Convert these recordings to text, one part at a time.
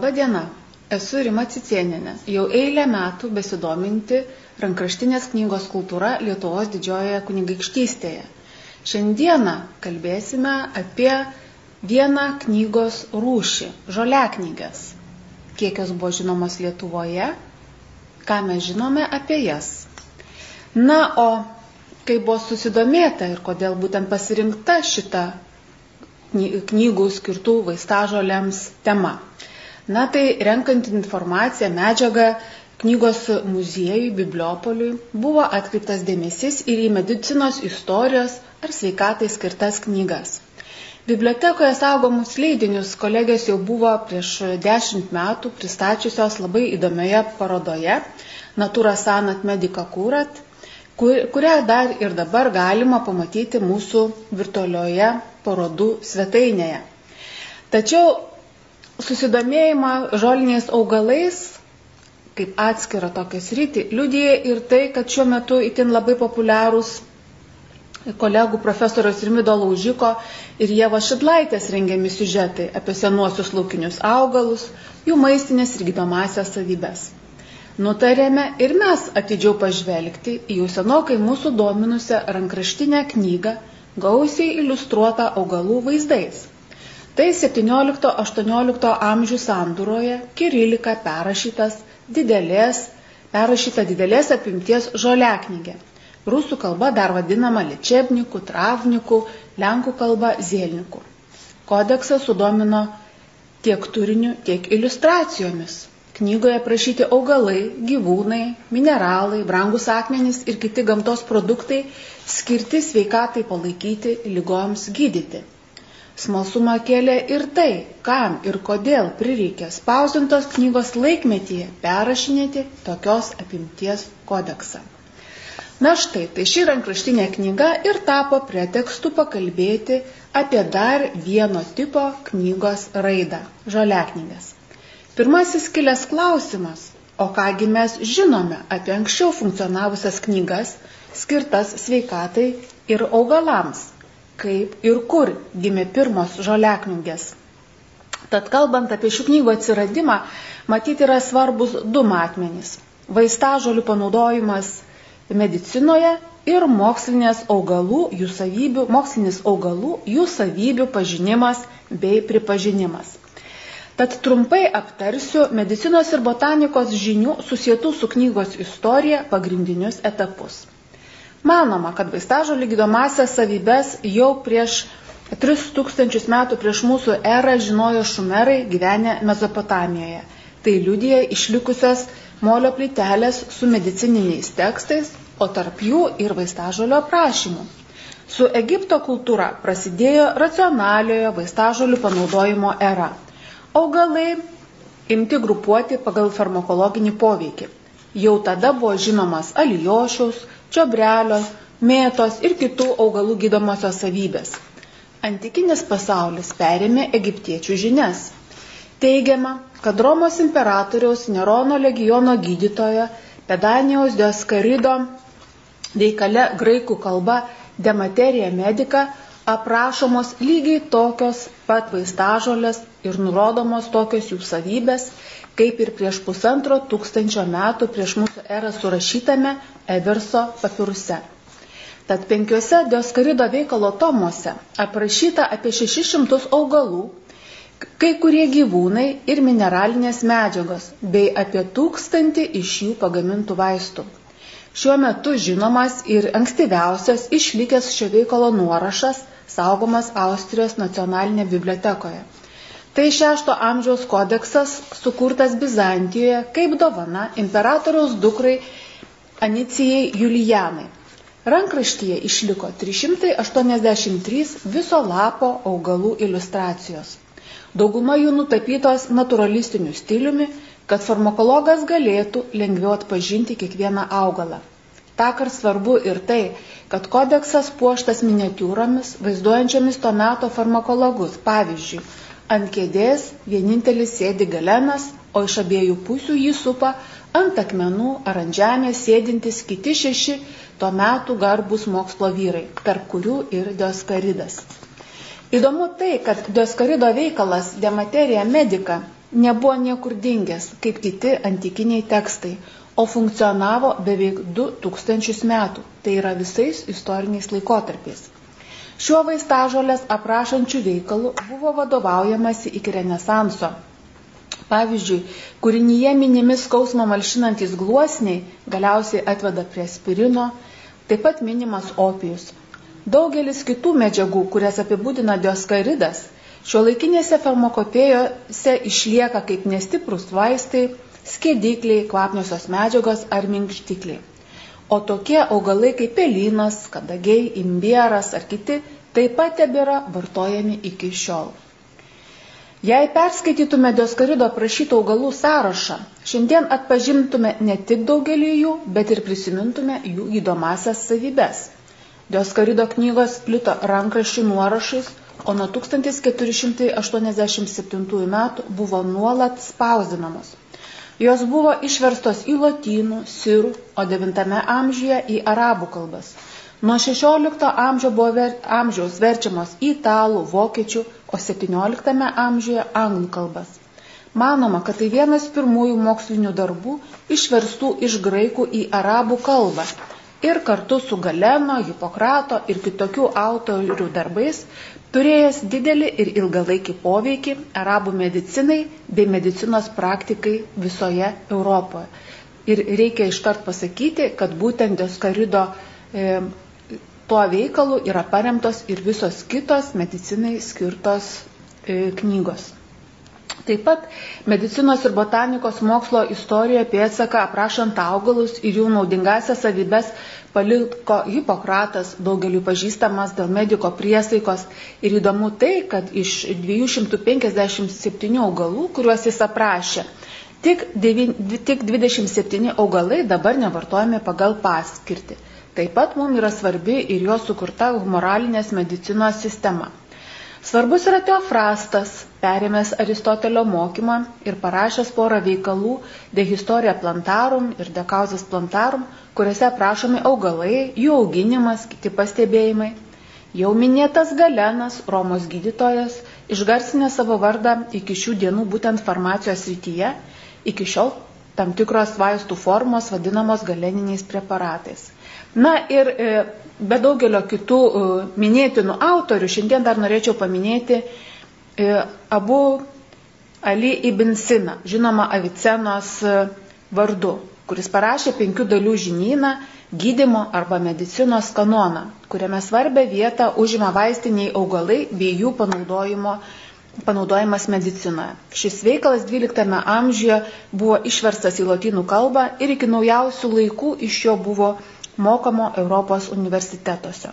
Labą dieną, esu Rima Cicieninė, jau eilę metų besidominti rankraštinės knygos kultūra Lietuvos didžiojoje kunigaikštystėje. Šiandieną kalbėsime apie vieną knygos rūšį - žoliaknygės. Kiek jos buvo žinomos Lietuvoje, ką mes žinome apie jas. Na, o kai buvo susidomėta ir kodėl būtent pasirinkta šita knygų skirtų vaistažolėms tema. Na tai renkant informaciją, medžiagą knygos muziejui, bibliopoliui buvo atkreiptas dėmesys ir į medicinos istorijos ar sveikatai skirtas knygas. Bibliotekoje saugomus leidinius kolegės jau buvo prieš dešimt metų pristačiusios labai įdomioje parodoje Natura Sanat Medica Curat kurią dar ir dabar galima pamatyti mūsų virtualioje parodų svetainėje. Tačiau susidomėjimą žoliniais augalais, kaip atskira tokias rytį, liudija ir tai, kad šiuo metu itin labai populiarūs kolegų profesoriaus Rimido Laužiko ir Jėva Šidlaitės rengiami siužetai apie senuosius laukinius augalus, jų maistinės ir gydomasias savybės. Nutarėme ir mes atidžiau pažvelgti į jau senokai mūsų dominusią rankraštinę knygą, gausiai iliustruotą augalų vaizdais. Tai 17-18 amžių sandūroje kirilika perrašytas didelės, perrašyta didelės apimties žoliaknygė. Rusų kalba dar vadinama ličebnikų, travnikų, lenkų kalba zėlnikų. Kodeksas sudomino tiek turiniu, tiek iliustracijomis. Knygoje aprašyti augalai, gyvūnai, mineralai, brangus akmenys ir kiti gamtos produktai skirti sveikatai palaikyti, lygoms gydyti. Smalsumą kėlė ir tai, kam ir kodėl prireikė spausintos knygos laikmetyje perrašinėti tokios apimties kodeksą. Na štai, tai ši rankraštinė knyga ir tapo pretekstu pakalbėti apie dar vieno tipo knygos raidą - žoliaknygas. Pirmasis kilęs klausimas, o kągi mes žinome apie anksčiau funkcionavusias knygas skirtas sveikatai ir augalams, kaip ir kur gimė pirmos žoliaknygės. Tad kalbant apie šių knygų atsiradimą, matyti yra svarbus du matmenys - vaistažolių panaudojimas medicinoje ir mokslinės augalų, jų savybių, mokslinis augalų, jų savybių pažinimas bei pripažinimas. Tad trumpai aptarsiu medicinos ir botanikos žinių susijętų su knygos istorija pagrindinius etapus. Manoma, kad vaistažolių gydomasias savybės jau prieš 3000 metų prieš mūsų erą žinojo šumerai gyvenę Mezopotamijoje. Tai liudija išlikusios molio plytelės su medicininiais tekstais, o tarp jų ir vaistažolio aprašymų. Su Egipto kultūra prasidėjo racionaliojo vaistažolių panaudojimo era. Augalai imti grupuoti pagal farmakologinį poveikį. Jau tada buvo žinomas alijošiaus, čiobrelio, mėtos ir kitų augalų gydomosios savybės. Antikinis pasaulis perėmė egiptiečių žinias. Teigiama, kad Romos imperatoriaus Nerono legiono gydytojo Pedanijos Dioskarido veikale graikų kalba Dematerija medika aprašomos lygiai tokios pat vaistažolės ir nurodomos tokios jų savybės, kaip ir prieš pusantro tūkstančio metų prieš mūsų erą surašytame Everso papiruse. Tad penkiuose Dioskarido veikalo tomuose aprašyta apie 600 augalų, kai kurie gyvūnai ir mineralinės medžiagos, bei apie tūkstantį iš jų pagamintų vaistų. Šiuo metu žinomas ir ankstyviausias išlikęs šio veikalo nuorašas saugomas Austrijos nacionalinėje bibliotekoje. Tai šešto amžiaus kodeksas sukurtas Bizantijoje kaip dovana imperatoriaus dukrai Anicijai Julijanai. Rankraštyje išliko 383 viso lapo augalų iliustracijos. Dauguma jų nutapytos naturalistiniu stiliumi, kad farmakologas galėtų lengviau atpažinti kiekvieną augalą. Takar svarbu ir tai, kad kodeksas puoštas miniatiūromis, vaizduojančiomis to meto farmakologus. Pavyzdžiui, Ant kėdės vienintelis sėdi galenas, o iš abiejų pusių jį supa ant akmenų ar ant žemės sėdintis kiti šeši tuo metu garbus mokslo vyrai, tarp kurių ir Dioskaridas. Įdomu tai, kad Dioskarido veikalas Dematerija Medika nebuvo niekur dingęs, kaip kiti antikiniai tekstai, o funkcionavo beveik 2000 metų, tai yra visais istoriniais laikotarpiais. Šiuo vaistažolės aprašančių veikalų buvo vadovaujamasi iki Renesanso. Pavyzdžiui, kūrinyje minimi skausmo malšinantis gluosniai galiausiai atveda prie aspirino, taip pat minimas opijus. Daugelis kitų medžiagų, kurias apibūdina Dioskaridas, šio laikinėse farmakopėjose išlieka kaip nestiprus vaistai, skėdikliai, kvapniosios medžiagos ar minkštikliai. O tokie augalai kaip pelynas, kadagiai, imbieras ar kiti taip pat tebėra vartojami iki šiol. Jei perskaitytume Dioskarido aprašytų augalų sąrašą, šiandien atpažintume ne tik daugelį jų, bet ir prisimintume jų įdomasias savybės. Dioskarido knygos plito rankraščių nuorašais, o nuo 1487 metų buvo nuolat spausdinamos. Jos buvo išverstos į lotynų, sirų, o IX amžiuje į arabų kalbas. Nuo XVI amžiaus buvo ver, amžiaus verčiamos į italų, vokiečių, o XVII amžiuje anglų kalbas. Manoma, kad tai vienas pirmųjų mokslinių darbų išverstų iš graikų į arabų kalbą ir kartu su Galeno, Hipokrato ir kitokių autorių darbais turėjęs didelį ir ilgalaikį poveikį arabų medicinai bei medicinos praktikai visoje Europoje. Ir reikia iškart pasakyti, kad būtent Dioskarido e, tuo veikalu yra paremtos ir visos kitos medicinai skirtos e, knygos. Taip pat medicinos ir botanikos mokslo istorijoje pėdsaka aprašant augalus ir jų naudingasias savybės paliko Hipokratas, daugeliu pažįstamas dėl mediko priesaikos. Ir įdomu tai, kad iš 257 augalų, kuriuos jis aprašė, tik, 9, tik 27 augalai dabar nevartojami pagal paskirtį. Taip pat mums yra svarbi ir jo sukurta humoralinės medicinos sistema. Svarbus yra Teofrastas, perėmęs Aristotelio mokymą ir parašęs porą veikalų De Historia Plantarum ir De Causas Plantarum, kuriuose aprašomi augalai, jų auginimas, kiti pastebėjimai. Jau minėtas Galenas, Romos gydytojas, išgarsinė savo vardą iki šių dienų būtent farmacijos rytyje, iki šiol tam tikros vaistų formos vadinamos galeniniais preparatais. Na ir e, be daugelio kitų e, minėtinų autorių, šiandien dar norėčiau paminėti e, abu Ali ibn Sina, žinoma Avicenos vardu, kuris parašė penkių dalių žinyną gydimo arba medicinos kanoną, kuriame svarbę vietą užima vaistiniai augalai bei jų panaudojimo panaudojimas medicinoje. Šis veikalas XII amžiuje buvo išverstas į lotynų kalbą ir iki naujausių laikų iš jo buvo mokamo Europos universitetuose.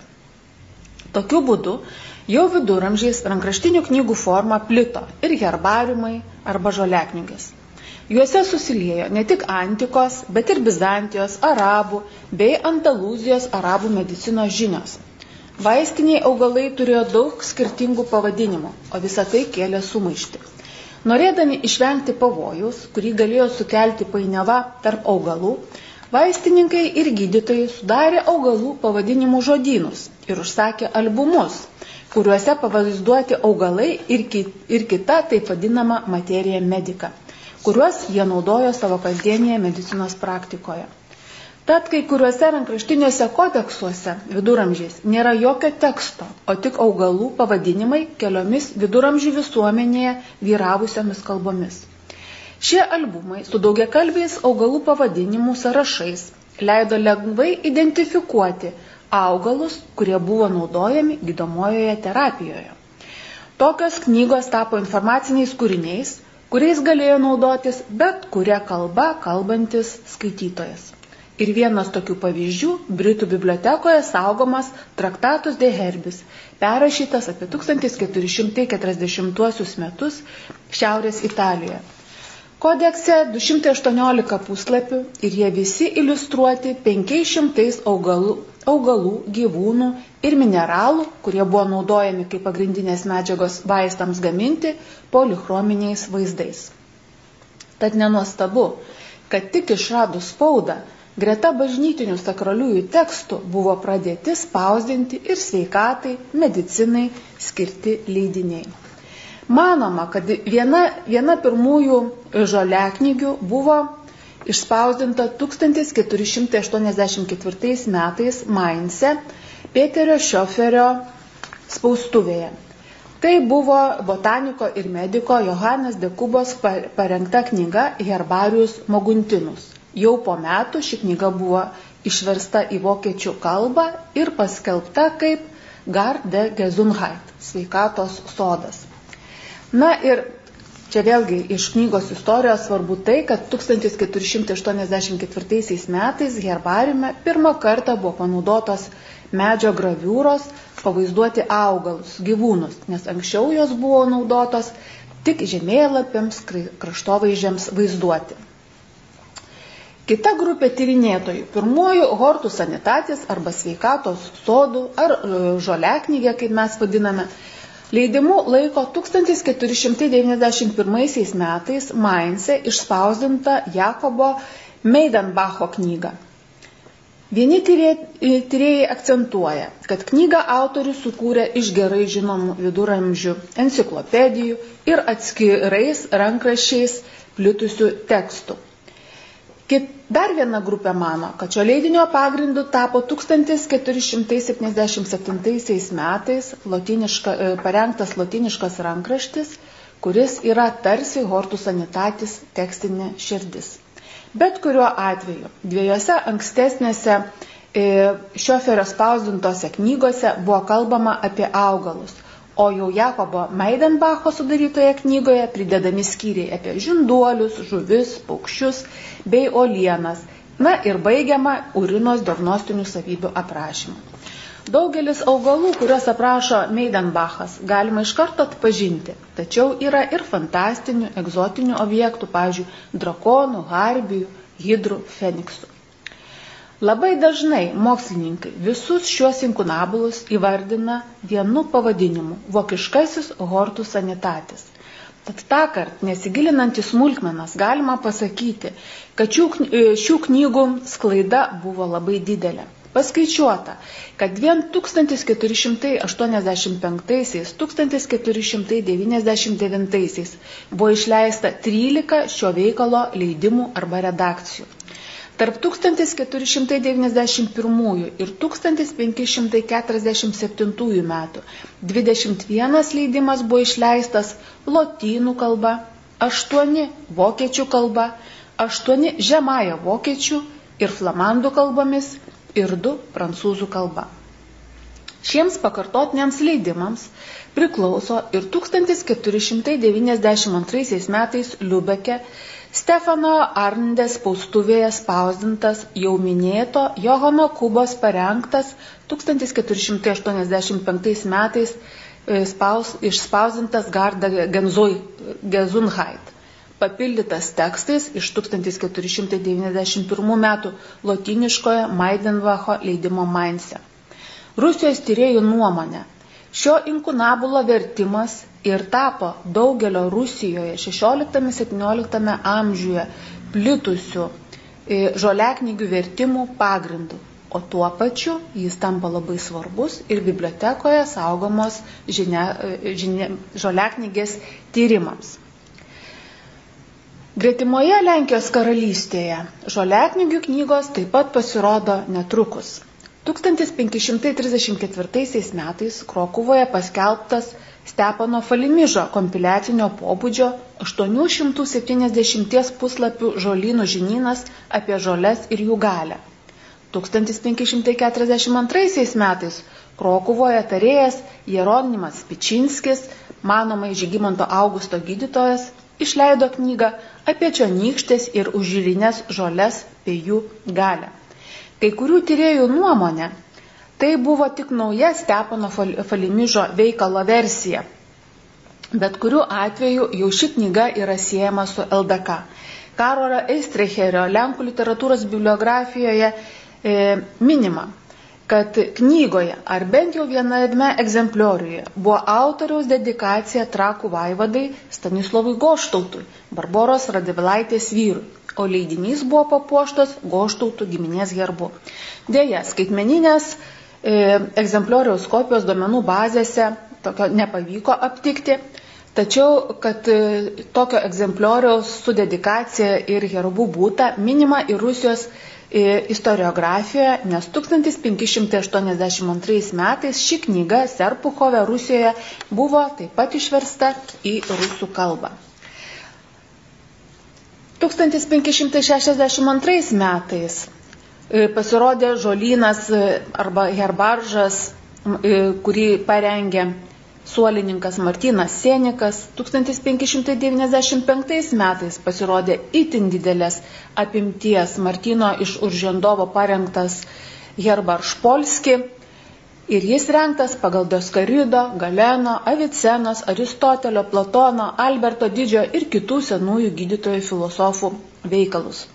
Tokiu būdu jau viduramžiais rankraštinių knygų forma plito ir herbariumai arba žoliaknygės. Juose susiliejo ne tik antikos, bet ir Bizantijos, arabų bei Andalūzijos arabų medicinos žinios. Vaistiniai augalai turėjo daug skirtingų pavadinimų, o visa tai kėlė sumaišti. Norėdami išvengti pavojus, kurį galėjo sukelti painiava tarp augalų, Vaistininkai ir gydytojai sudarė augalų pavadinimų žodynus ir užsakė albumus, kuriuose pavaizduoti augalai ir, ki, ir kita taip vadinama materija medika, kuriuos jie naudojo savo kasdienėje medicinos praktikoje. Tad kai kuriuose rankraštiniuose kodeksuose viduramžiais nėra jokio teksto, o tik augalų pavadinimai keliomis viduramžių visuomenėje vyravusiomis kalbomis. Šie albumai su daugiakalbiais augalų pavadinimų sąrašais leido lengvai identifikuoti augalus, kurie buvo naudojami gydomojoje terapijoje. Tokios knygos tapo informaciniais kūriniais, kuriais galėjo naudotis bet kuria kalba kalbantis skaitytojas. Ir vienas tokių pavyzdžių Britų bibliotekoje saugomas Traktatus de Herbis, perrašytas apie 1440 metus Šiaurės Italijoje. Kodekse 218 puslapių ir jie visi iliustruoti 500 augalų, augalų, gyvūnų ir mineralų, kurie buvo naudojami kaip pagrindinės medžiagos vaistams gaminti polichrominiais vaizdais. Tad nenuostabu, kad tik išradus spaudą, greta bažnytinių sakraliųjų tekstų buvo pradėti spausdinti ir sveikatai, medicinai skirti leidiniai. Manoma, kad viena, viena pirmųjų žoliaknygių buvo išspausdinta 1484 metais Mainze Peterio Šioferio spaustuvėje. Tai buvo botaniko ir mediko Johannes de Kubos parengta knyga Herbarius Moguntinus. Jau po metų ši knyga buvo išversta į vokiečių kalbą ir paskelbta kaip Gard de Gesundheit - sveikatos sodas. Na ir čia vėlgi iš knygos istorijos svarbu tai, kad 1484 metais herbariume pirmą kartą buvo panaudotos medžio graviūros pavaizduoti augalus, gyvūnus, nes anksčiau jos buvo naudotos tik žemėlapiams, kraštovaizdžiams vaizduoti. Kita grupė tyrinėtojų - pirmųjų hortų sanitatis arba sveikatos sodų ar e, žoliaknygė, kaip mes vadiname, leidimu laiko 1491 metais Mainze išspausdinta Jakobo Meidenbacho knyga Vieni tyrėjai akcentuoja, kad knygą autorius sukūrė iš gerai žinomų viduramžių enciklopedijų ir atskirais rankraščiais plitusių tekstų. Kit, dar viena grupė mano, kad šio leidinio pagrindu tapo 1477 metais lotiniška, e, parengtas lotiniškas rankraštis, kuris yra tarsi Hortų sanitatis tekstinė širdis. Bet kuriuo atveju, dviejose ankstesnėse e, šioferio spausdintose knygose buvo kalbama apie augalus, o jau Jakobo Meidenbacho sudarytoje knygoje pridedami skyriai apie žinduolius, žuvis, paukščius bei olienas. Na ir baigiama urinos diagnostinių savybių aprašymu. Daugelis augalų, kuriuos aprašo Meidenbachas, galima iš karto atpažinti, tačiau yra ir fantastinių, egzotinių objektų, pavyzdžiui, drakonų, harbijų, hidrų, feniksų. Labai dažnai mokslininkai visus šiuos inkunabulus įvardina vienu pavadinimu - vokiškasis hortų sanitatis. Tad tą kartą, nesigilinant į smulkmenas, galima pasakyti, kad šių, šių knygų sklaida buvo labai didelė. Paskaičiuota, kad vien 1485-1499 buvo išleista 13 šio veikalo leidimų arba redakcijų. Tarp 1491 ir 1547 metų 21 leidimas buvo išleistas lotynų kalba, 8 vokiečių kalba, 8 žemąją vokiečių ir flamandų kalbomis ir du prancūzų kalba. Šiems pakartotiniams leidimams priklauso ir 1492 metais Liubeke Stefano Arndės spaustuvėje spausdintas jau minėto Johano Kubos parengtas 1485 metais e, spaus, išspausdintas Garda Gezunheit papildytas tekstais iš 1491 metų lotiniškoje Maidenvacho leidimo Mainse. Rusijos tyriejų nuomonė, šio inkunabulo vertimas ir tapo daugelio Rusijoje 16-17 amžiuje plitusių e, žoliaknygių vertimų pagrindu, o tuo pačiu jis tampa labai svarbus ir bibliotekoje saugomos žinia, e, žinia, žoliaknygės tyrimams. Gretimoje Lenkijos karalystėje žoliaknygių knygos taip pat pasirodo netrukus. 1534 metais Krokuvoje paskelbtas Stepano Falimižo kompiliacinio pobūdžio 870 puslapių žolynų žinynas apie žoles ir jų galę. 1542 metais Krokuvoje tarėjas Jeronimas Pičinskis, manomai Žygimanto Augusto gydytojas, išleido knygą apie čionykštės ir užžirinės žoles bei jų galę. Kai kurių tyriejų nuomonė, tai buvo tik nauja Stepono Falimižo veikalo versija. Bet kuriuo atveju jau ši knyga yra siejama su LDK. Karolio Eistrecherio Lenkų literatūros bibliografijoje e, minima, kad knygoje ar bent jau viename egzemplioriuje buvo autoriaus dedikacija trakų vaivadai Stanislovui Goštautui, Barboros Radvilaitės vyrui, o leidinys buvo papuoštas Goštautų giminės herbu. Deja, skaitmeninės e, egzemplioriaus kopijos duomenų bazėse tokio nepavyko aptikti, Tačiau, kad e, tokio egzemplioriaus su dedikacija ir herbų būta minima ir Rusijos istoriografijoje, nes 1582 metais ši knyga Serpuchove Rusijoje buvo taip pat išversta į rusų kalbą. 1562 metais e, pasirodė žolynas e, arba herbaržas, e, kurį parengė suolininkas Martinas Sienikas 1595 metais pasirodė itin didelės apimties Martino iš Uržendovo parengtas Herbar Špolski ir jis renktas pagal Doskarido, Galeno, Avicenos, Aristotelio, Platono, Alberto Didžiojo ir kitų senųjų gydytojų filosofų veikalus.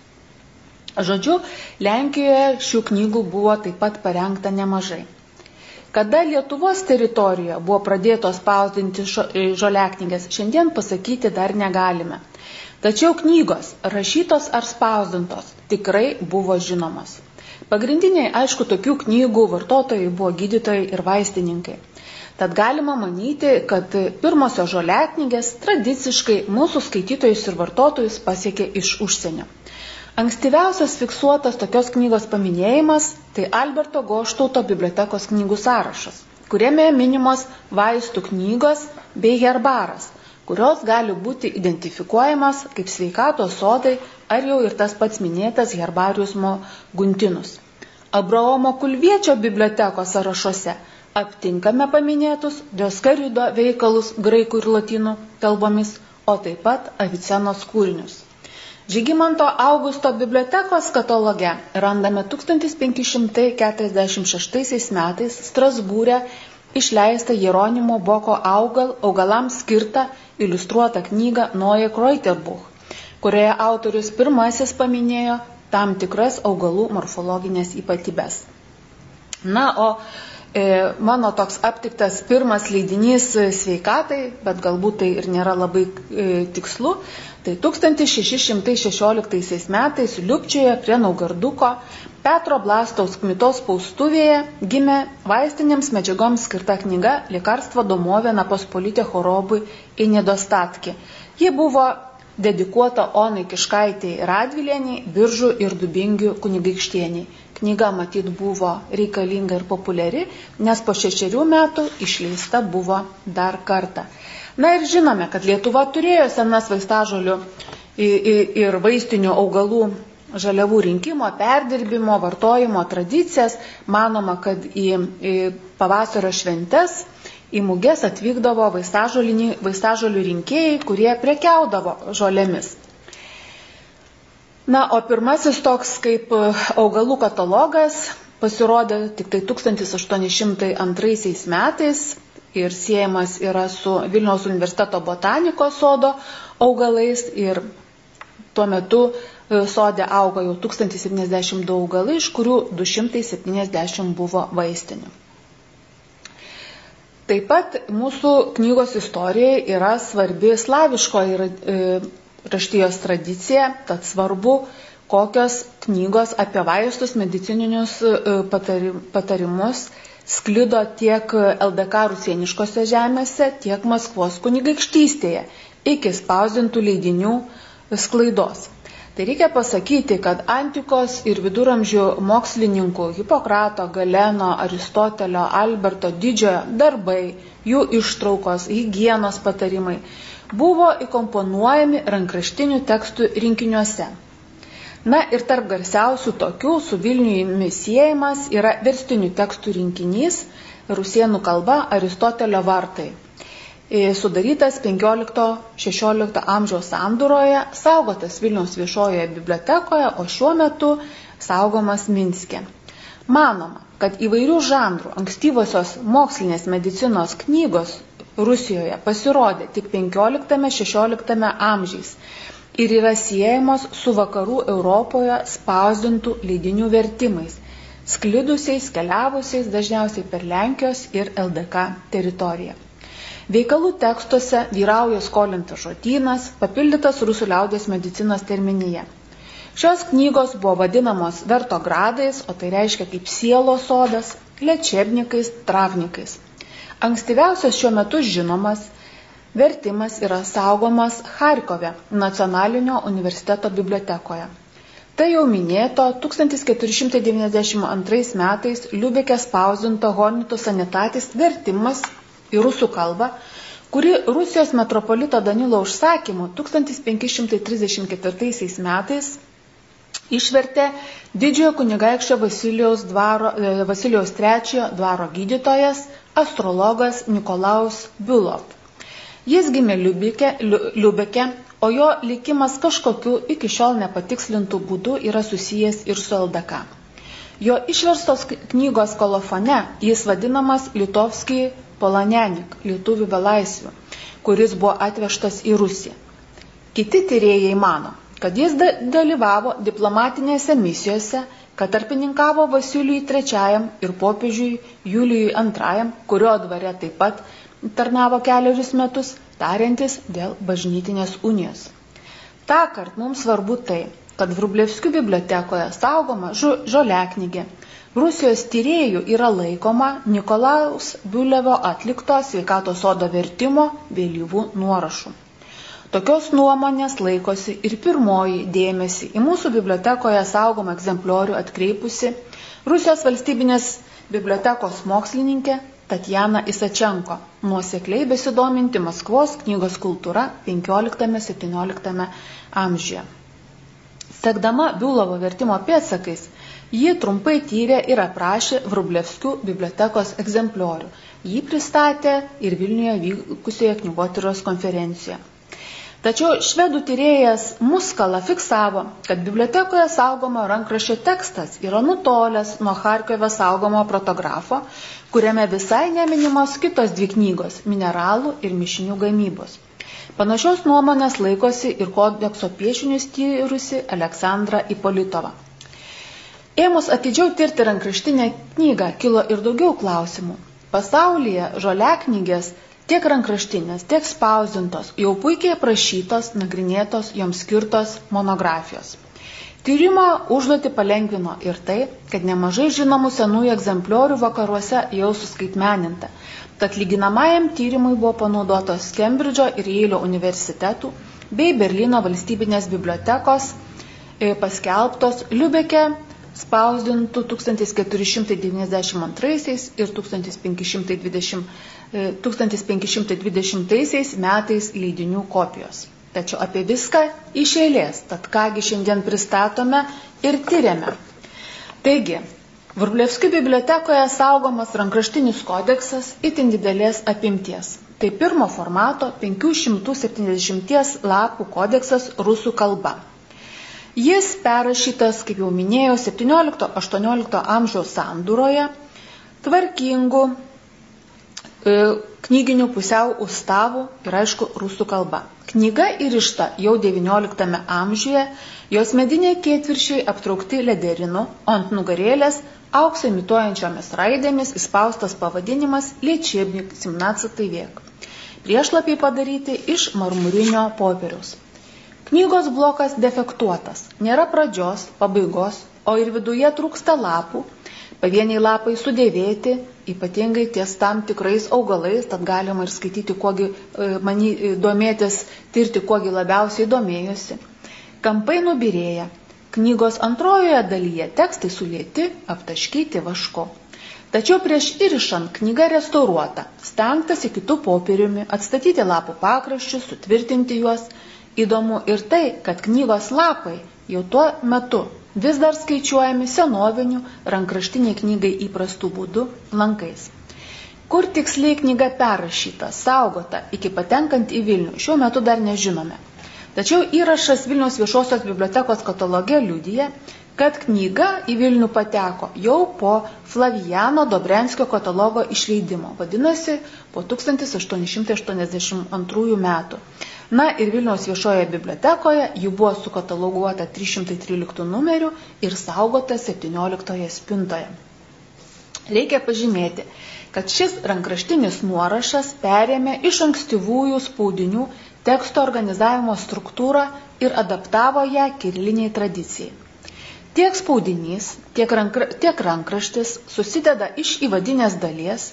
Žodžiu, Lenkijoje šių knygų buvo taip pat parengta nemažai. Kada Lietuvos teritorijoje buvo pradėtos spausdinti e, žoliaknygės, šiandien pasakyti dar negalime. Tačiau knygos, rašytos ar spausdintos, tikrai buvo žinomos. Pagrindiniai, aišku, tokių knygų vartotojai buvo gydytojai ir vaistininkai. Tad galima manyti, kad pirmosios žoliaknygės tradiciškai mūsų skaitytojus ir vartotojus pasiekė iš užsienio. Ankstyviausias fiksuotas tokios knygos paminėjimas - tai Alberto Goštauto bibliotekos knygų sąrašas, kuriame minimos vaistų knygos bei herbaras, kurios gali būti identifikuojamas kaip sveikatos sodai ar jau ir tas pats minėtas herbariusmo guntinus. Abraomo Kulviečio bibliotekos sąrašuose aptinkame paminėtus Dioskarido veikalus graikų ir latinų kalbomis, o taip pat Avicenos kūrinius. Žygimanto Augusto bibliotekos kataloge randame 1546 metais Strasbūrė išleistą Jeronimo Boko augal, augalams skirtą iliustruotą knygą Noje Kreuterbuch, kurioje autorius pirmasis paminėjo tam tikras augalų morfologinės ypatybės. Na, o e, mano toks aptiktas pirmas leidinys sveikatai, bet galbūt tai ir nėra labai e, tikslu, Tai 1616 metais Liupčioje prie Naugarduko Petro Blastaus kmitos spaustuvėje gimė vaistinėms medžiagoms skirta knyga Likarstvo domovė Pospolitė chorobui į nedostatki. Ji buvo dedikuota Onai Kiškaitėjai Radvilieniai, Biržų ir Dubingių kunigaikštieniai. Knyga matyt buvo reikalinga ir populiari, nes po šešerių metų išleista buvo dar kartą. Na ir žinome, kad Lietuva turėjo senas vaistažolių ir vaistinių augalų žaliavų rinkimo, perdirbimo, vartojimo tradicijas. Manoma, kad į, į pavasario šventes į mugės atvykdavo vaistažolių rinkėjai, kurie prekiaudavo žolėmis. Na, o pirmasis toks kaip augalų katalogas pasirodė tik tai 1802 metais ir siejamas yra su Vilniaus universiteto botanikos sodo augalais ir tuo metu e, sodė auga jau 1072 augalai, iš kurių 270 buvo vaistinių. Taip pat mūsų knygos istorijai yra svarbi slaviško ir e, raštijos tradicija, tad svarbu, kokios knygos apie vaistus, medicininius e, patarimus sklido tiek LDK rusieniškose žemėse, tiek Maskvos kunigaikštystėje iki spausdintų leidinių sklaidos. Tai reikia pasakyti, kad antikos ir viduramžių mokslininkų Hipokrato, Galeno, Aristotelio, Alberto didžiojo darbai, jų ištraukos, hygienos patarimai buvo įkomponuojami rankraštinių tekstų rinkiniuose. Na ir tarp garsiausių tokių su Vilniumi siejamas yra verstinių tekstų rinkinys rusienų kalba Aristotelio vartai. E, sudarytas 15-16 amžiaus sandūroje, saugotas Vilniaus viešojoje bibliotekoje, o šiuo metu saugomas Minske. Manoma, kad įvairių žanrų ankstyvosios mokslinės medicinos knygos Rusijoje pasirodė tik 15-16 amžiais ir yra siejamos su vakarų Europoje spausdintų leidinių vertimais, sklidusiais, keliavusiais dažniausiai per Lenkijos ir LDK teritoriją. Veikalų tekstuose vyrauja skolintas žodynas, papildytas rusų liaudės medicinos terminija. Šios knygos buvo vadinamos vertogradais, o tai reiškia kaip sielos sodas, lečebnikais, travnikais. Ankstyviausias šiuo metu žinomas Vertimas yra saugomas Harkove nacionalinio universiteto bibliotekoje. Tai jau minėto 1492 metais Liubekė spausdinto Hornito sanitatis vertimas į rusų kalbą, kuri Rusijos metropolito Danilo užsakymu 1534 metais išvertė didžiojo kunigaikščio Vasilijaus, dvaro, e, Vasilijaus III dvaro gydytojas, astrologas Nikolaus Biulov. Jis gimė Liubike, Liubeke, o jo likimas kažkokiu iki šiol nepatikslintų būdų yra susijęs ir su LDK. Jo išverstos knygos kolofone jis vadinamas Litovskij Polanenik, lietuvių belaisvių, kuris buvo atvežtas į Rusiją. Kiti tyrėjai mano, kad jis dalyvavo diplomatinėse misijose, kad tarpininkavo Vasilijui III ir popiežiui Julijui II, kurio dvare taip pat tarnavo keliarius metus, tariantis dėl bažnytinės unijos. Ta kart mums svarbu tai, kad Vrublevskių bibliotekoje saugoma žoliaknygė. Rusijos tyriejų yra laikoma Nikolaus Biulevo atlikto sveikatos sodo vertimo vėlyvų nuorašų. Tokios nuomonės laikosi ir pirmoji dėmesį į mūsų bibliotekoje saugomą egzempliorių atkreipusi Rusijos valstybinės bibliotekos mokslininkė Tatjana Isačenko, nuosekliai besidominti Maskvos knygos kultūra 15-17 amžiuje. Sekdama Biulovo vertimo pėdsakais, ji trumpai tyrė ir aprašė Vrublevskių bibliotekos egzempliorių. Jį pristatė ir Vilniuje vykusioje knygotyros konferencijoje. Tačiau švedų tyrėjas Muskala fiksavo, kad bibliotekoje saugomo rankraščio tekstas yra nutolęs nuo Harkiove saugomo protografo, kuriame visai neminimos kitos dvi knygos - mineralų ir mišinių gamybos. Panašios nuomonės laikosi ir kodekso piešinius tyrusi Aleksandra Ipolitova. Ėmus atidžiau tirti rankraštinę knygą kilo ir daugiau klausimų. Pasaulyje žoliaknygės tiek rankraštinės, tiek spausdintos, jau puikiai aprašytos, nagrinėtos, joms skirtos monografijos. Tyrimo užduoti palengvino ir tai, kad nemažai žinomų senųjų egzempliorių vakaruose jau suskaitmeninta. Tad lyginamajam tyrimui buvo panaudotos Kembridžo ir Jeilio universitetų bei Berlyno valstybinės bibliotekos e, paskelbtos Liubeke spausdintų 1492 ir 1520, 1520 e, metais leidinių kopijos. Tačiau apie viską iš eilės, tad kągi šiandien pristatome ir tyriame. Taigi, Vrublevskių bibliotekoje saugomas rankraštinis kodeksas itin didelės apimties. Tai pirmo formato 570 lapų kodeksas rusų kalba. Jis perrašytas, kaip jau minėjau, 17-18 amžiaus sandūroje, tvarkingų knyginių pusiau ustavų ir aišku rusų kalba. Knyga įrišta jau XIX amžiuje, jos mediniai ketviršiai aptraukti lederinu, ant nugarėlės auksą imituojančiomis raidėmis įspaustas pavadinimas Liečebnik 17 viek. Priešlapiai padaryti iš marmurinio popieriaus. Knygos blokas defektuotas, nėra pradžios, pabaigos, o ir viduje trūksta lapų, pavieniai lapai sudėvėti, ypatingai ties tam tikrais augalais, tad galima ir skaityti, kuogi e, mani e, domėtis, tirti, kuogi labiausiai domėjosi. Kampai nubirėja. Knygos antrojoje dalyje tekstai sulėti, aptaškyti vašku. Tačiau prieš įrišant knyga restauruota, stengtasi kitų popieriumi, atstatyti lapų pakraščius, sutvirtinti juos, Įdomu ir tai, kad knygos lapai jau tuo metu vis dar skaičiuojami senovinių rankraštiniai knygai įprastų būdų lankais. Kur tiksliai knyga perrašyta, saugota iki patenkant į Vilnių, šiuo metu dar nežinome. Tačiau įrašas Vilniaus viešosios bibliotekos kataloge liudyje, kad knyga į Vilnių pateko jau po Flavijano Dobrenskio katalogo išleidimo, vadinasi, po 1882 metų. Na ir Vilniaus viešoje bibliotekoje jų buvo sukataloguota 313 numerių ir saugota 17 spintoje. Reikia pažymėti, kad šis rankraštinis nuorašas perėmė iš ankstyvųjų spaudinių teksto organizavimo struktūrą ir adaptavo ją kiriliniai tradicijai. Tiek spaudinys, tiek, rankra, tiek rankraštis susideda iš įvadinės dalies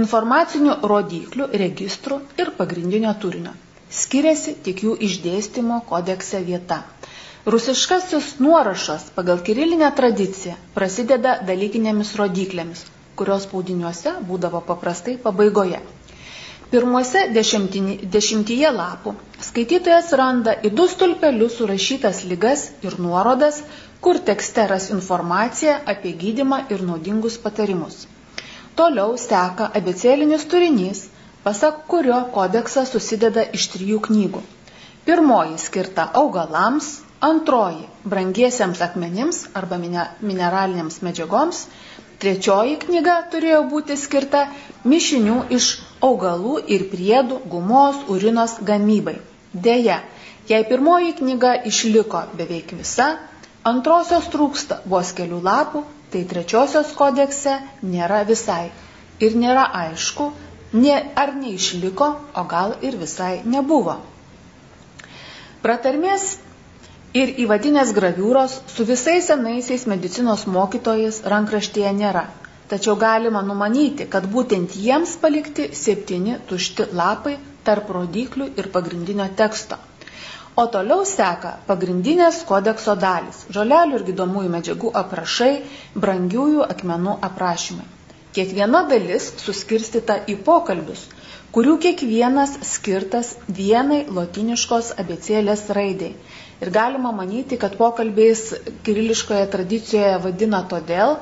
informacinių rodyklių, registrų ir pagrindinio turinio. Skiriasi tik jų išdėstymo kodekse vieta. Rusiškasis nuorašas pagal kirilinę tradiciją prasideda dalykinėmis rodyklėmis, kurios spaudiniuose būdavo paprastai pabaigoje. Pirmuose dešimtyje lapų skaitytojas randa į du stulpelius surašytas lygas ir nuorodas, kur tekste ras informaciją apie gydimą ir naudingus patarimus. Toliau seka abecėlinis turinys, pasak kurio kodeksas susideda iš trijų knygų. Pirmoji skirta augalams, antroji brangiesiems akmenims arba mineralinėms medžiagoms Trečioji knyga turėjo būti skirta mišinių iš augalų ir priedų gumos urinos gamybai. Deja, jei pirmoji knyga išliko beveik visa, antrosios trūksta vos kelių lapų, tai trečiosios kodekse nėra visai. Ir nėra aišku, ne, ar neišliko, o gal ir visai nebuvo. Pratarmės ir įvadinės graviūros su visais senaisiais medicinos mokytojais rankraštėje nėra. Tačiau galima numanyti, kad būtent jiems palikti septyni tušti lapai tarp rodyklių ir pagrindinio teksto. O toliau seka pagrindinės kodekso dalis - žolelių ir gydomųjų medžiagų aprašai, brangiųjų akmenų aprašymai. Kiekviena dalis suskirstita į pokalbius, kurių kiekvienas skirtas vienai lotiniškos abecėlės raidai Ir galima manyti, kad pokalbiais kiriliškoje tradicijoje vadina todėl,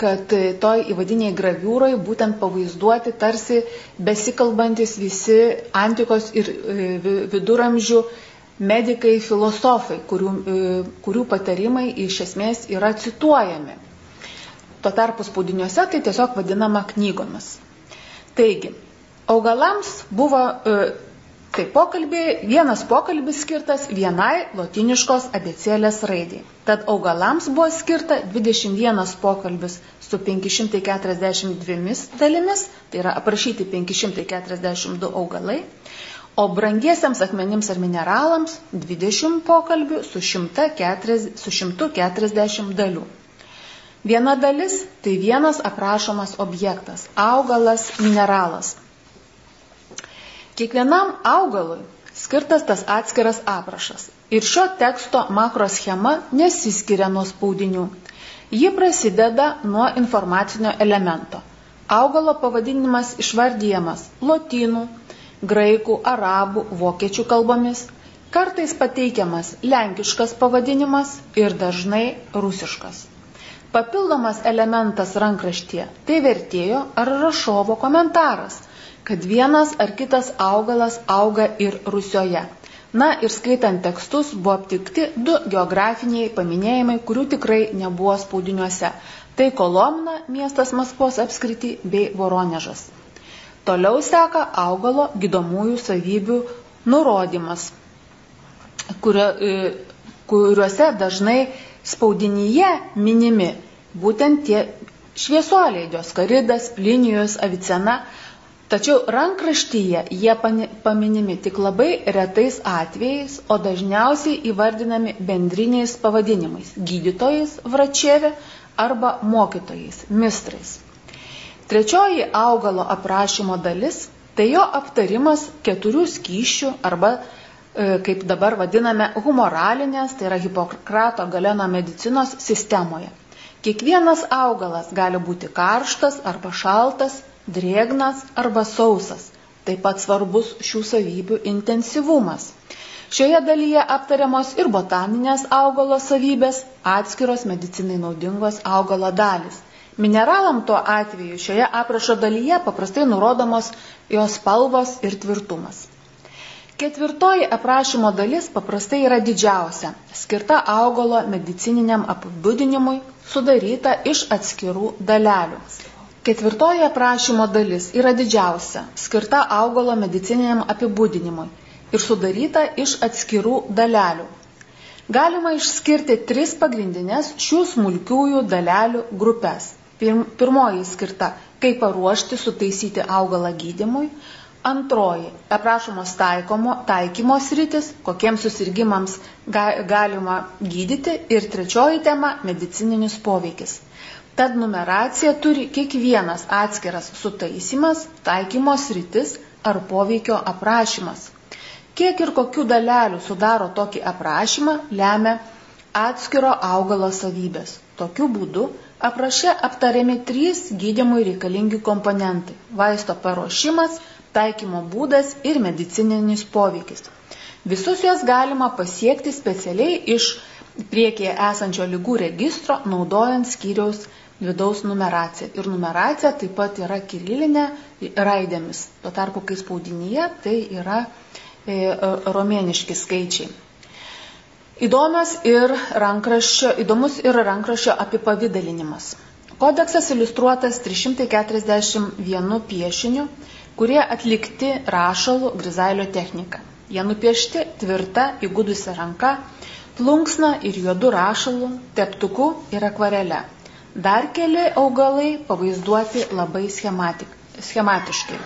kad toj įvadiniai graviūrai būtent pavaizduoti tarsi besikalbantis visi antikos ir e, viduramžių medikai, filosofai, kurių, e, kurių patarimai iš esmės yra cituojami. Tuo tarpu spaudiniuose tai tiesiog vadinama knygomis. Taigi, augalams buvo e, Tai pokalbiai, vienas pokalbis skirtas vienai lotiniškos abecėlės raidai. Tad augalams buvo skirta 21 pokalbis su 542 dalimis, tai yra aprašyti 542 augalai, o brangiesiams akmenims ar mineralams 20 pokalbių su 140, su 140 dalių. Viena dalis tai vienas aprašomas objektas - augalas, mineralas. Kiekvienam augalui skirtas tas atskiras aprašas. Ir šio teksto makroschema nesiskiria nuo spaudinių. Ji prasideda nuo informacinio elemento. Augalo pavadinimas išvardyjamas lotynų, graikų, arabų, vokiečių kalbomis, kartais pateikiamas lenkiškas pavadinimas ir dažnai rusiškas. Papildomas elementas rankraštyje - tai vertėjo ar rašovo komentaras – kad vienas ar kitas augalas auga ir Rusioje. Na ir skaitant tekstus buvo aptikti du geografiniai paminėjimai, kurių tikrai nebuvo spaudiniuose. Tai Kolomna, miestas Maskvos apskriti, bei Voronežas. Toliau seka augalo gydomųjų savybių nurodymas, kurio, e, kuriuose dažnai spaudinyje minimi būtent tie šviesuoliai, dioskaridas, plinijus, avicena, Tačiau rankraštyje jie paminimi tik labai retais atvejais, o dažniausiai įvardinami bendriniais pavadinimais - gydytojais, vračievė arba mokytojais, mistrais. Trečioji augalo aprašymo dalis - tai jo aptarimas keturių skyšių arba, e, kaip dabar vadiname, humoralinės, tai yra Hipokrato galeno medicinos sistemoje. Kiekvienas augalas gali būti karštas arba šaltas, drėgnas arba sausas. Taip pat svarbus šių savybių intensyvumas. Šioje dalyje aptariamos ir botaninės augalo savybės, atskiros medicinai naudingos augalo dalis. Mineralam tuo atveju šioje aprašo dalyje paprastai nurodomos jos spalvos ir tvirtumas. Ketvirtoji aprašymo dalis paprastai yra didžiausia, skirta augalo medicininiam apibūdinimui, sudaryta iš atskirų dalelių. Ketvirtoji aprašymo dalis yra didžiausia, skirta augalo medicininiam apibūdinimui ir sudaryta iš atskirų dalelių. Galima išskirti tris pagrindinės šių smulkiųjų dalelių grupės. Pirmoji skirta, kaip paruošti, sutaisyti augalą gydimui. Antroji - aprašomos taikomo, taikymos rytis, kokiems susirgymams ga, galima gydyti. Ir trečioji tema - medicininis poveikis. Tad numeracija turi kiekvienas atskiras sutaisimas, taikymos rytis ar poveikio aprašymas. Kiek ir kokių dalelių sudaro tokį aprašymą, lemia atskiro augalo savybės. Tokiu būdu apraše aptariami trys gydimui reikalingi komponentai - vaisto paruošimas, taikymo būdas ir medicininis poveikis. Visus juos galima pasiekti specialiai iš priekyje esančio lygų registro, naudojant skyriaus vidaus numeraciją. Ir numeracija taip pat yra kirilinė raidėmis. Tuo tarpu, kai spaudinyje, tai yra e, romėniški skaičiai. Įdomios ir rankraščio, įdomus ir rankraščio apipavydalinimas. Kodeksas iliustruotas 341 piešiniu, kurie atlikti rašalų grizailio technika. Jie nupiešti tvirta, įgudusi ranka, plunksna ir juodu rašalu, teptuku ir akvarele. Dar keli augalai pavaizduoti labai schematiškai.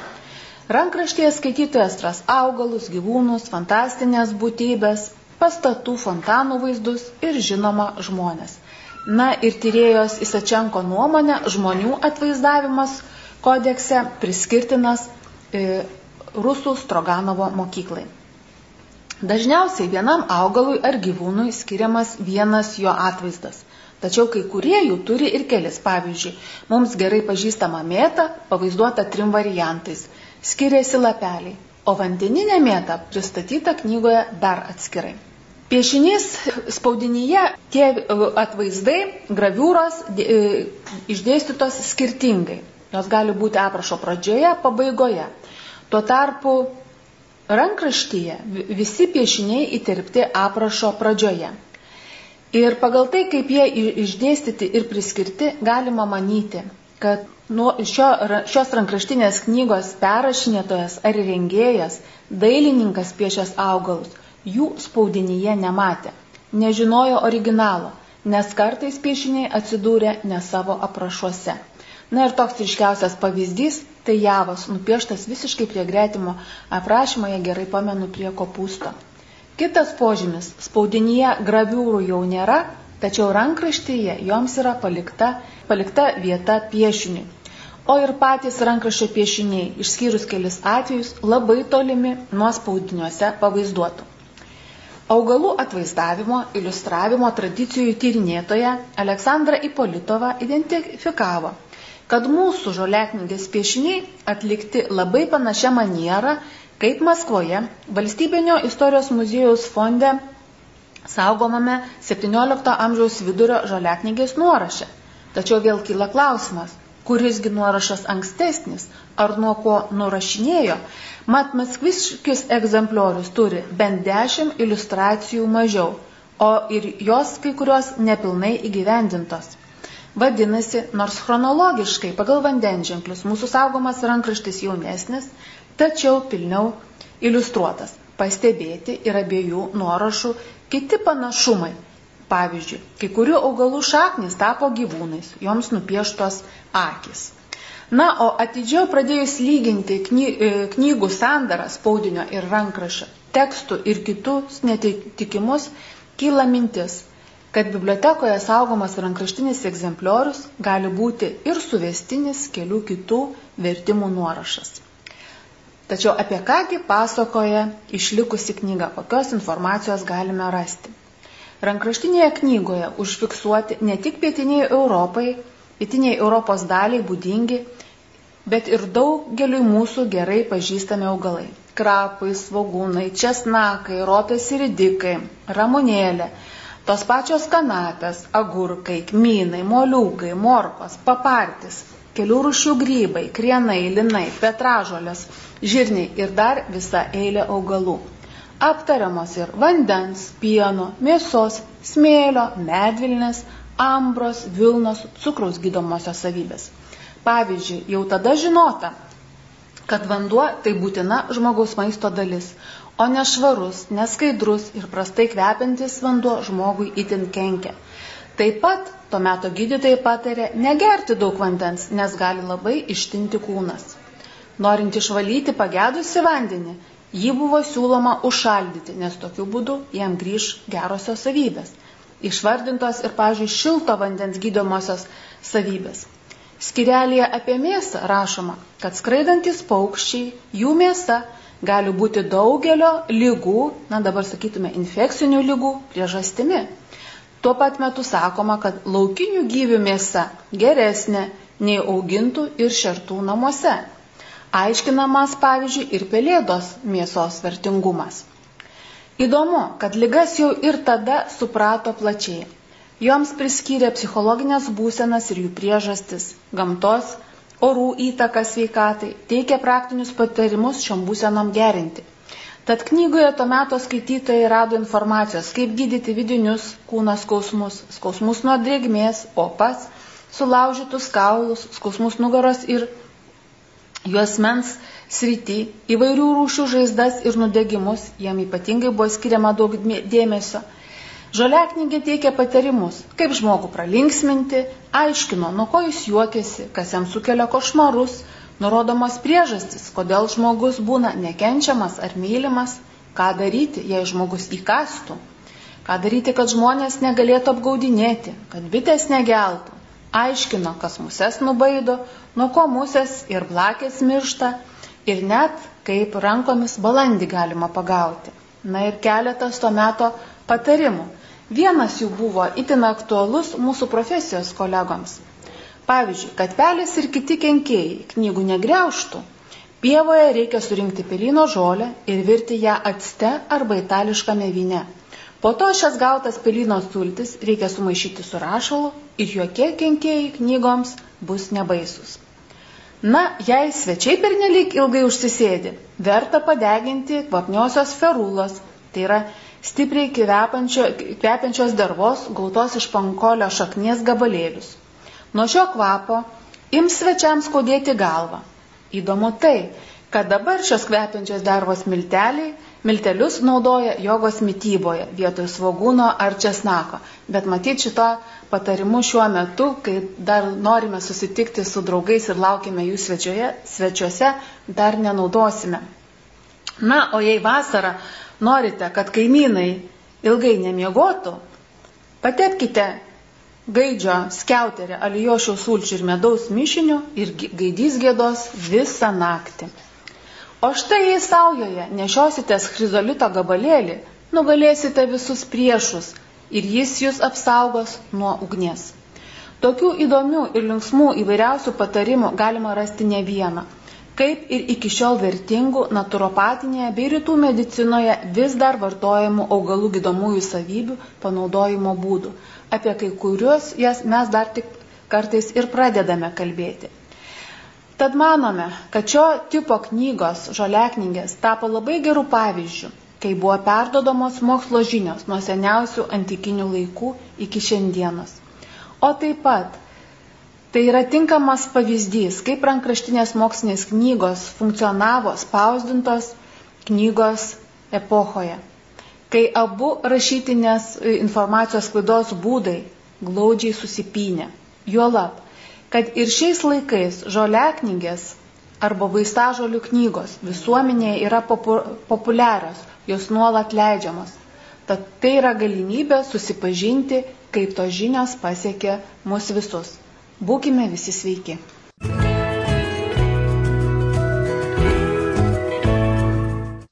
Rankraštėje skaitytojas ras augalus, gyvūnus, fantastinės būtybės, pastatų, fontanų vaizdus ir žinoma žmonės. Na ir tyrėjos Isačenko nuomonė, žmonių atvaizdavimas kodekse priskirtinas e, rusų Stroganovo mokyklai. Dažniausiai vienam augalui ar gyvūnui skiriamas vienas jo atvaizdas. Tačiau kai kurie jų turi ir kelis. Pavyzdžiui, mums gerai pažįstama mėta pavaizduota trim variantais. Skiriasi lapeliai, o vandeninė mėta pristatyta knygoje dar atskirai. Piešinys spaudinyje tie e, atvaizdai, graviūros e, išdėstytos skirtingai. Jos gali būti aprašo pradžioje, pabaigoje. Tuo tarpu rankraštyje visi piešiniai įterpti aprašo pradžioje. Ir pagal tai, kaip jie išdėstyti ir priskirti, galima manyti, kad nuo šio, šios rankraštinės knygos perrašinėtojas ar rengėjas, dailininkas piešęs augalus, jų spaudinyje nematė, nežinojo originalo, nes kartais piešiniai atsidūrė ne savo aprašuose. Na ir toks ryškiausias pavyzdys - tai javas, nupieštas visiškai prie gretimo aprašymo, jie gerai pamenu prie kopūsto. Kitas požymis - spaudinyje graviūrų jau nėra, tačiau rankraštyje joms yra palikta, palikta vieta piešiniui. O ir patys rankraščio piešiniai, išskyrus kelis atvejus, labai tolimi nuo spaudiniuose pavaizduotų. Augalų atvaizdavimo, iliustravimo tradicijų tyrinėtoja Aleksandra Ipolitova identifikavo, kad mūsų žoliaknygės piešiniai atlikti labai panašia maniera kaip Maskvoje valstybinio istorijos muziejaus fonde saugomame 17 amžiaus vidurio žaliaknygės nuoraše. Tačiau vėl kyla klausimas, kurisgi nuorašas ankstesnis, ar nuo ko nurašinėjo, mat maskviškis egzempliorius turi bent 10 iliustracijų mažiau, o ir jos kai kurios nepilnai įgyvendintos. Vadinasi, nors chronologiškai pagal vandenženklius mūsų saugomas rankraštis jaunesnis, tačiau pilniau iliustruotas. Pastebėti ir abiejų nuorašų kiti panašumai. Pavyzdžiui, kai kurių augalų šaknis tapo gyvūnais, joms nupieštos akis. Na, o atidžiau pradėjus lyginti e, knygų sandarą spaudinio ir rankrašio, tekstų ir kitus netitikimus, kyla mintis, kad bibliotekoje saugomas rankraštinis egzempliorius gali būti ir suvestinis kelių kitų vertimų nuorašas. Tačiau apie kągi pasakoja išlikusi knyga, kokios informacijos galime rasti. Rankraštinėje knygoje užfiksuoti ne tik pietiniai Europai, pietiniai Europos daliai būdingi, bet ir daugeliui mūsų gerai pažįstami augalai. Krapai, svogūnai, česnakai, ropės ir ridikai, ramunėlė, tos pačios kanapės, agurkai, kmynai, moliūgai, morkos, papartis, kelių rušių grybai, krienai, linai, petražolės, žirniai ir dar visa eilė augalų. Aptariamos ir vandens, pieno, mėsos, smėlio, medvilnės, ambros, vilnos, cukraus gydomosios savybės. Pavyzdžiui, jau tada žinota, kad vanduo tai būtina žmogaus maisto dalis, o nešvarus, neskaidrus ir prastai kvepiantis vanduo žmogui itin kenkia. Taip pat tuo metu gydytojai patarė negerti daug vandens, nes gali labai ištinti kūnas. Norint išvalyti pagedusi vandenį, jį buvo siūloma užšaldyti, nes tokiu būdu jam grįž gerosios savybės. išvardintos ir, pažiūrėjau, šilto vandens gydomosios savybės. Skirelėje apie mėsą rašoma, kad skraidantis paukščiai, jų mėsa gali būti daugelio lygų, na dabar sakytume, infekcinių lygų priežastimi. Tuo pat metu sakoma, kad laukinių gyvių mėsa geresnė nei augintų ir šertų namuose. Aiškinamas, pavyzdžiui, ir pelėdos mėsos vertingumas. Įdomu, kad lygas jau ir tada suprato plačiai. Joms priskyrė psichologinės būsenas ir jų priežastis, gamtos orų įtaką sveikatai, teikia praktinius patarimus šiom būsenom gerinti. Tad knygoje to meto skaitytojai rado informacijos, kaip gydyti vidinius kūno skausmus, skausmus nuo drėgmės, opas, sulaužytus kaulus, skausmus nugaros ir juosmens srity, įvairių rūšių žaizdas ir nudegimus, jam ypatingai buvo skiriama daug dėmesio. Žoliaknygė teikia patarimus, kaip žmogų pralinksminti, aiškino, nuo ko jis juokiasi, kas jam sukelia košmarus, nurodomos priežastis, kodėl žmogus būna nekenčiamas ar mylimas, ką daryti, jei žmogus įkastų, ką daryti, kad žmonės negalėtų apgaudinėti, kad bitės negeltų, aiškino, kas muses nubaido, nuo ko musės ir blakės miršta ir net kaip rankomis balandį galima pagauti. Na ir keletas to meto patarimų Vienas jų buvo itin aktualus mūsų profesijos kolegoms. Pavyzdžiui, kad pelės ir kiti kenkėjai knygų negriauštų, pievoje reikia surinkti pelino žolę ir virti ją atste arba itališkame vyne. Po to šias gautas pelino sultis reikia sumaišyti su rašalu ir jokie kenkėjai knygoms bus nebaisus. Na, jei svečiai pernelyg ilgai užsisėdi, verta padeginti kvapniosios ferulos, tai yra stipriai kvepiančios dervos gautos iš pankolio šaknies gabalėlius. Nuo šio kvapo ims svečiams kodėti galvą. Įdomu tai, kad dabar šios kvepiančios dervos milteliai, miltelius naudoja jogos mytyboje vietoj svogūno ar česnako. Bet matyti šito patarimu šiuo metu, kai dar norime susitikti su draugais ir laukime jų svečioje, svečiuose, dar nenaudosime. Na, o jei vasara norite, kad kaimynai ilgai nemiegotų, patepkite gaidžio skiauterę alijošio sulčių ir medaus mišiniu ir gaidys gėdos visą naktį. O štai jei saujoje nešiositės chrizolito gabalėlį, nugalėsite visus priešus ir jis jūs apsaugos nuo ugnies. Tokių įdomių ir linksmų įvairiausių patarimų galima rasti ne vieną kaip ir iki šiol vertingų naturopatinėje bei rytų medicinoje vis dar vartojamų augalų gydomųjų savybių panaudojimo būdų. Apie kai kuriuos jas mes dar tik kartais ir pradedame kalbėti. Tad manome, kad šio tipo knygos žoliaknygės tapo labai gerų pavyzdžių, kai buvo perdodamos mokslo žinios nuo seniausių antikinių laikų iki šiandienos. O taip pat Tai yra tinkamas pavyzdys, kaip rankraštinės mokslinės knygos funkcionavo spausdintos knygos epochoje, kai abu rašytinės informacijos klaidos būdai glaudžiai susipynė. Juolab, kad ir šiais laikais žoliaknygės arba vaistažolių knygos visuomenėje yra popu populiarios, jos nuolat leidžiamos. Tad tai yra galimybė susipažinti, kaip tos žinios pasiekė mus visus. Būkime visi sveiki.